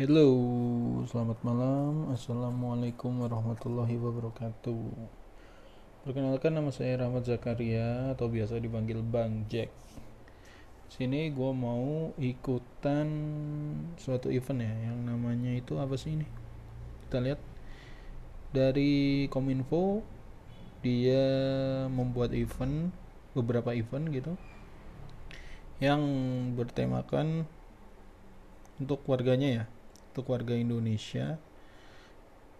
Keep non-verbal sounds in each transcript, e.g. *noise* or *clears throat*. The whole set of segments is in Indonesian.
Hello, selamat malam. Assalamualaikum warahmatullahi wabarakatuh. Perkenalkan nama saya Rahmat Zakaria atau biasa dipanggil Bang Jack. Sini gue mau ikutan suatu event ya, yang namanya itu apa sih ini? Kita lihat dari Kominfo dia membuat event beberapa event gitu yang bertemakan untuk warganya ya untuk warga Indonesia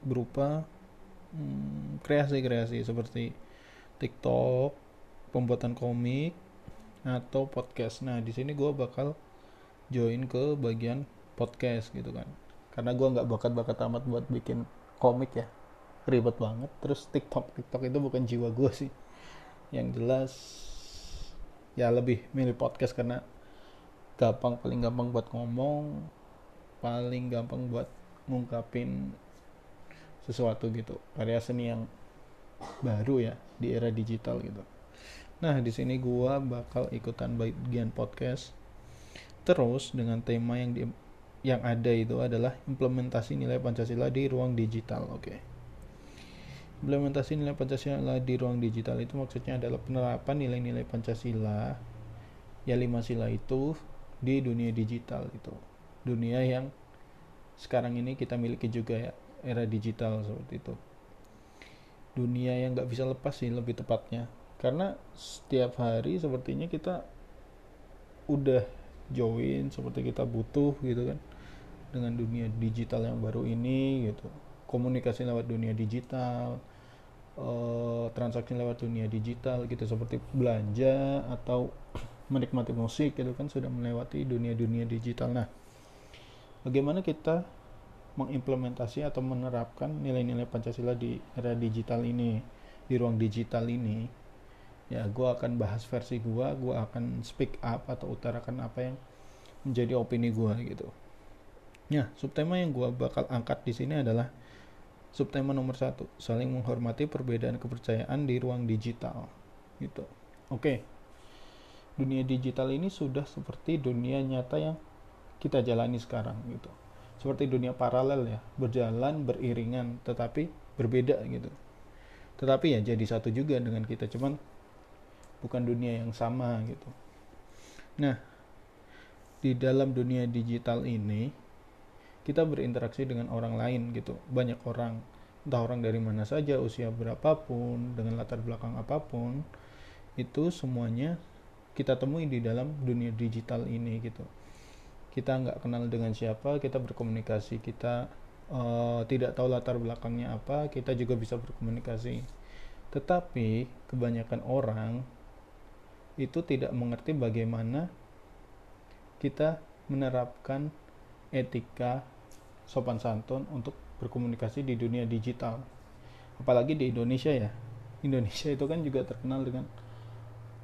berupa hmm, kreasi-kreasi hmm, seperti TikTok, pembuatan komik atau podcast. Nah di sini gue bakal join ke bagian podcast gitu kan, karena gue nggak bakat-bakat amat buat bikin komik ya, ribet banget. Terus TikTok, TikTok itu bukan jiwa gue sih. Yang jelas ya lebih milih podcast karena gampang paling gampang buat ngomong paling gampang buat ngungkapin sesuatu gitu. Karya seni yang baru ya di era digital gitu. Nah di sini gua bakal ikutan bagian podcast. Terus dengan tema yang di yang ada itu adalah implementasi nilai Pancasila di ruang digital oke. Okay. implementasi nilai Pancasila di ruang digital itu maksudnya adalah penerapan nilai-nilai Pancasila ya lima sila itu di dunia digital itu dunia yang sekarang ini kita miliki juga ya era digital seperti itu. Dunia yang nggak bisa lepas sih lebih tepatnya. Karena setiap hari sepertinya kita udah join seperti kita butuh gitu kan dengan dunia digital yang baru ini gitu. Komunikasi lewat dunia digital uh, transaksi lewat dunia digital gitu seperti belanja atau *clears throat* menikmati musik gitu kan sudah melewati dunia-dunia digital. Nah bagaimana kita mengimplementasi atau menerapkan nilai-nilai Pancasila di era digital ini di ruang digital ini? Ya gue akan bahas versi gue gue akan speak up atau utarakan apa yang menjadi opini gue gitu. Ya subtema yang gue bakal angkat di sini adalah subtema nomor satu saling menghormati perbedaan kepercayaan di ruang digital gitu. Oke. Dunia digital ini sudah seperti dunia nyata yang kita jalani sekarang gitu. Seperti dunia paralel ya berjalan beriringan tetapi berbeda gitu. Tetapi ya jadi satu juga dengan kita cuman bukan dunia yang sama gitu. Nah di dalam dunia digital ini kita berinteraksi dengan orang lain gitu. Banyak orang entah orang dari mana saja usia berapapun dengan latar belakang apa pun itu semuanya kita temui di dalam dunia digital ini gitu kita nggak kenal dengan siapa kita berkomunikasi kita uh, tidak tahu latar belakangnya apa kita juga bisa berkomunikasi. Tetapi kebanyakan orang itu tidak mengerti bagaimana kita menerapkan etika sopan santun untuk berkomunikasi di dunia digital. Apalagi di Indonesia ya. Indonesia itu kan juga terkenal dengan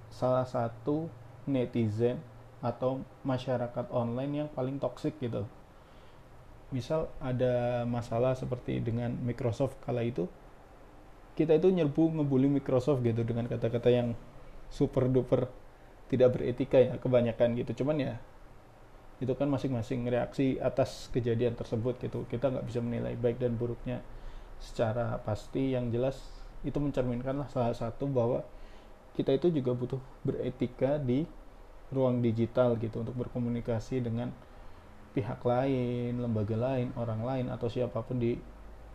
salah satu netizen atau masyarakat online yang paling toksik gitu. Misal ada masalah seperti dengan Microsoft kala itu kita itu nyerbu ngebully Microsoft gitu dengan kata-kata yang super duper tidak beretika ya kebanyakan gitu. Cuman ya itu kan masing-masing reaksi atas kejadian tersebut gitu. Kita nggak bisa menilai baik dan buruknya secara pasti. Yang jelas itu mencerminkan lah salah satu bahwa kita itu juga butuh beretika di ruang digital gitu untuk berkomunikasi dengan pihak lain, lembaga lain, orang lain atau siapa pun di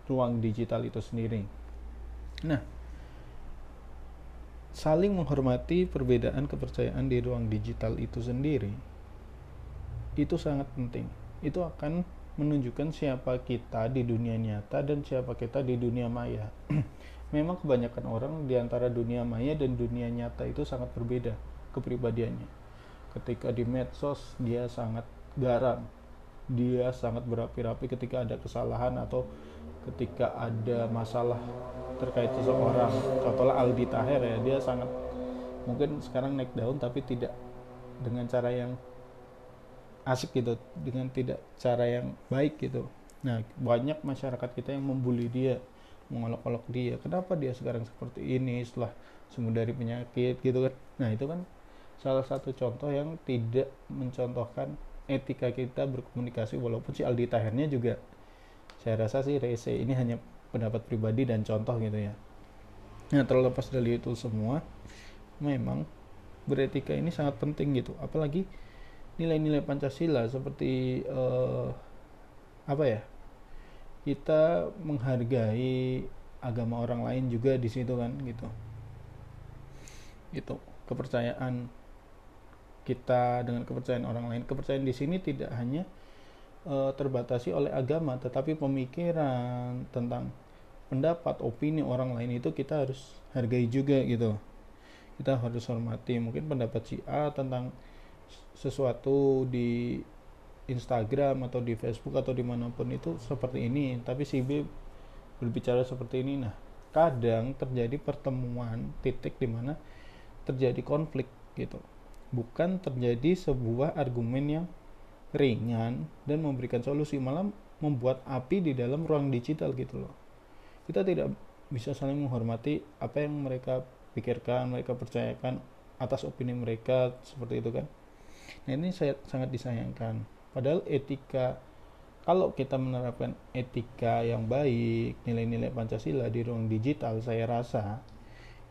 ruang digital itu sendiri. Nah, saling menghormati perbedaan kepercayaan di ruang digital itu sendiri itu sangat penting. Itu akan menunjukkan siapa kita di dunia nyata dan siapa kita di dunia maya. *clears throat* Memang kebanyakan orang di antara dunia maya dan dunia nyata itu sangat berbeda kepribadiannya ketika di medsos dia sangat garang. Dia sangat berapi-rapi ketika ada kesalahan atau ketika ada masalah terkait seseorang. Contohnya Aldi Taher ya dia sangat mungkin sekarang naik daun tapi tidak dengan cara yang asik gitu dengan tidak cara yang baik gitu. Nah banyak masyarakat kita yang membuli dia mengolok-olok dia. Kenapa dia sekarang seperti ini setelah sembuh dari penyakit gitu kan? Nah itu kan salah satu contoh yang tidak mencontohkan etika kita berkomunikasi walaupun si Aldi Tahirnya juga saya rasa sih rese ini hanya pendapat pribadi dan contoh gitu ya. Nah terlepas dari itu semua memang beretika ini sangat penting gitu. Apalagi nilai-nilai Pancasila seperti uh, apa ya kita menghargai agama orang lain juga di situ kan gitu. Itu kepercayaan kita dengan kepercayaan orang lain. Kepercayaan di sini tidak hanya uh, terbatasi oleh agama tetapi pemikiran tentang pendapat opini orang lain itu kita harus hargai juga gitu. Kita harus hormati. Mungkin pendapat si A tentang sesuatu di Instagram atau di Facebook atau di mana pun itu seperti ini tapi si B berbicara seperti ini. Nah kadang terjadi pertemuan titik di mana terjadi konflik gitu bukan terjadi sebuah argumen yang ringan dan memberikan solusi malah membuat api di dalam ruang digital gitu loh. Kita tidak bisa saling menghormati apa yang mereka pikirkan mereka percayakan atas opini mereka seperti itu kan. Nah ini saya sangat disayangkan. Padahal etika kalau kita menerapkan etika yang baik nilai-nilai Pancasila di ruang digital saya rasa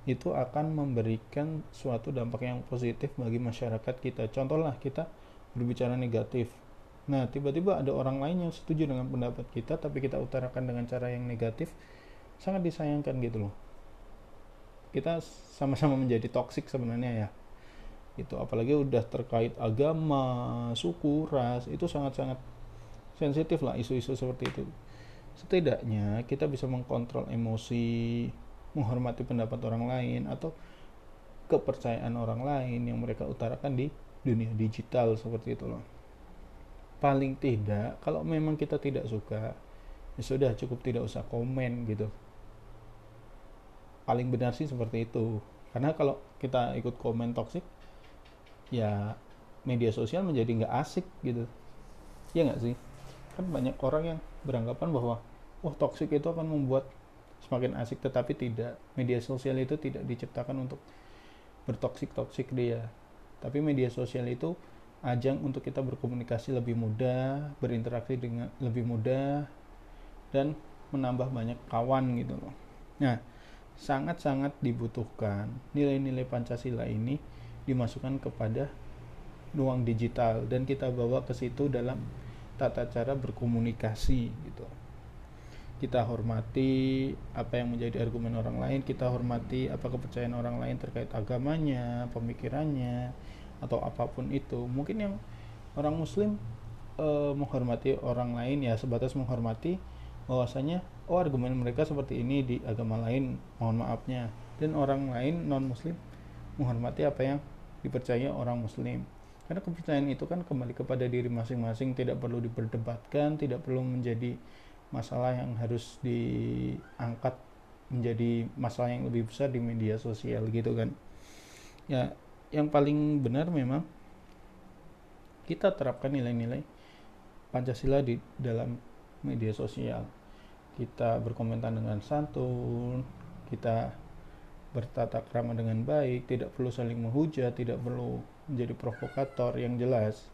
itu akan memberikan suatu dampak yang positif bagi masyarakat kita. Contohlah kita berbicara negatif. Nah tiba-tiba ada orang lain yang setuju dengan pendapat kita tapi kita utarakan dengan cara yang negatif sangat disayangkan gitu loh. Kita sama-sama menjadi toksik sebenarnya ya. Itu apalagi udah terkait agama suku ras itu sangat-sangat sensitif lah isu-isu seperti itu. Setidaknya kita bisa mengkontrol emosi menghormati pendapat orang lain atau kepercayaan orang lain yang mereka utarakan di dunia digital seperti itu loh. Paling tidak kalau memang kita tidak suka ya sudah cukup tidak usah komen gitu. Paling benar sih seperti itu. Karena kalau kita ikut komen toxic ya media sosial menjadi nggak asik gitu. Ya nggak sih? Kan banyak orang yang beranggapan bahwa oh toxic itu akan membuat semakin asik tetapi tidak media sosial itu tidak diciptakan untuk bertoksik toksik dia. Tapi media sosial itu ajang untuk kita berkomunikasi lebih mudah berinteraksi dengan lebih mudah dan menambah banyak kawan gitu loh. Nah sangat-sangat dibutuhkan. Nilai-nilai Pancasila ini dimasukkan kepada ruang digital dan kita bawa ke situ dalam tata cara berkomunikasi gitu. Kita hormati apa yang menjadi argumen orang lain, kita hormati apa kepercayaan orang lain terkait agamanya, pemikirannya atau apa pun itu. Mungkin yang orang muslim eh, menghormati orang lain ya sebatas menghormati bahwasanya oh argumen mereka seperti ini di agama lain mohon maafnya dan orang lain non muslim menghormati apa yang dipercaya orang muslim karena kepercayaan itu kan kembali kepada diri masing-masing tidak perlu diperdebatkan tidak perlu menjadi masalah yang harus diangkat menjadi masalah yang lebih besar di media sosial gitu kan. Ya yang paling benar memang kita terapkan nilai-nilai Pancasila di dalam media sosial. Kita berkomentar dengan santun kita bertata krama dengan baik tidak perlu saling menghujat tidak perlu menjadi provokator yang jelas.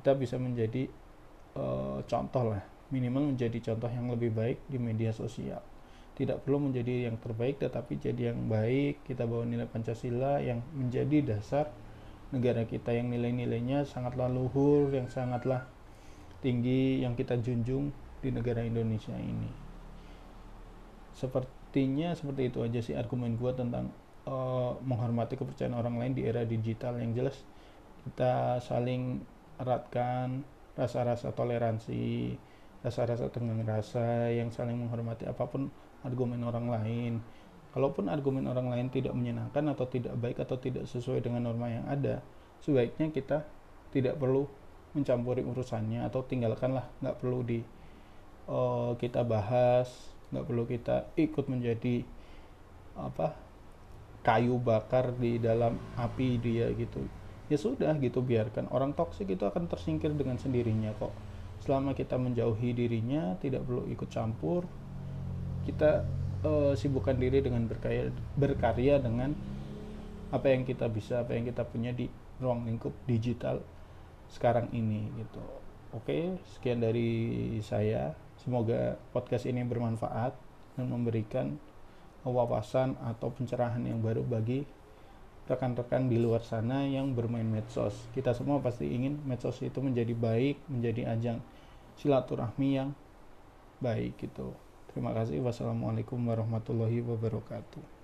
Kita bisa menjadi uh, contoh lah minimal menjadi contoh yang lebih baik di media sosial. Tidak perlu menjadi yang terbaik tetapi jadi yang baik. Kita bawa nilai Pancasila yang menjadi dasar negara kita yang nilai-nilainya sangatlah luhur yang sangatlah tinggi yang kita junjung di negara Indonesia ini. Sepertinya seperti itu aja sih argumen gue tentang uh, menghormati kepercayaan orang lain di era digital. Yang jelas kita saling eratkan rasa-rasa toleransi rasa-rasa tenggang rasa yang saling menghormati apa pun argumen orang lain. Kalaupun argumen orang lain tidak menyenangkan atau tidak baik atau tidak sesuai dengan norma yang ada sebaiknya kita tidak perlu mencampuri urusannya atau tinggalkanlah nggak perlu di uh, kita bahas nggak perlu kita ikut menjadi apa kayu bakar di dalam api dia gitu. Ya sudah gitu biarkan. Orang toksik itu akan tersingkir dengan sendirinya kok selama kita menjauhi dirinya tidak perlu ikut campur kita uh, sibukkan diri dengan berkarya berkarya dengan apa yang kita bisa apa yang kita punya di ruang lingkup digital sekarang ini gitu. Oke sekian dari saya. Semoga podcast ini bermanfaat dan memberikan wawasan atau pencerahan yang baru bagi rekan-rekan di luar sana yang bermain medsos. Kita semua pasti ingin medsos itu menjadi baik, menjadi ajang silaturahmi yang baik gitu. Terima kasih. Wassalamualaikum warahmatullahi wabarakatuh.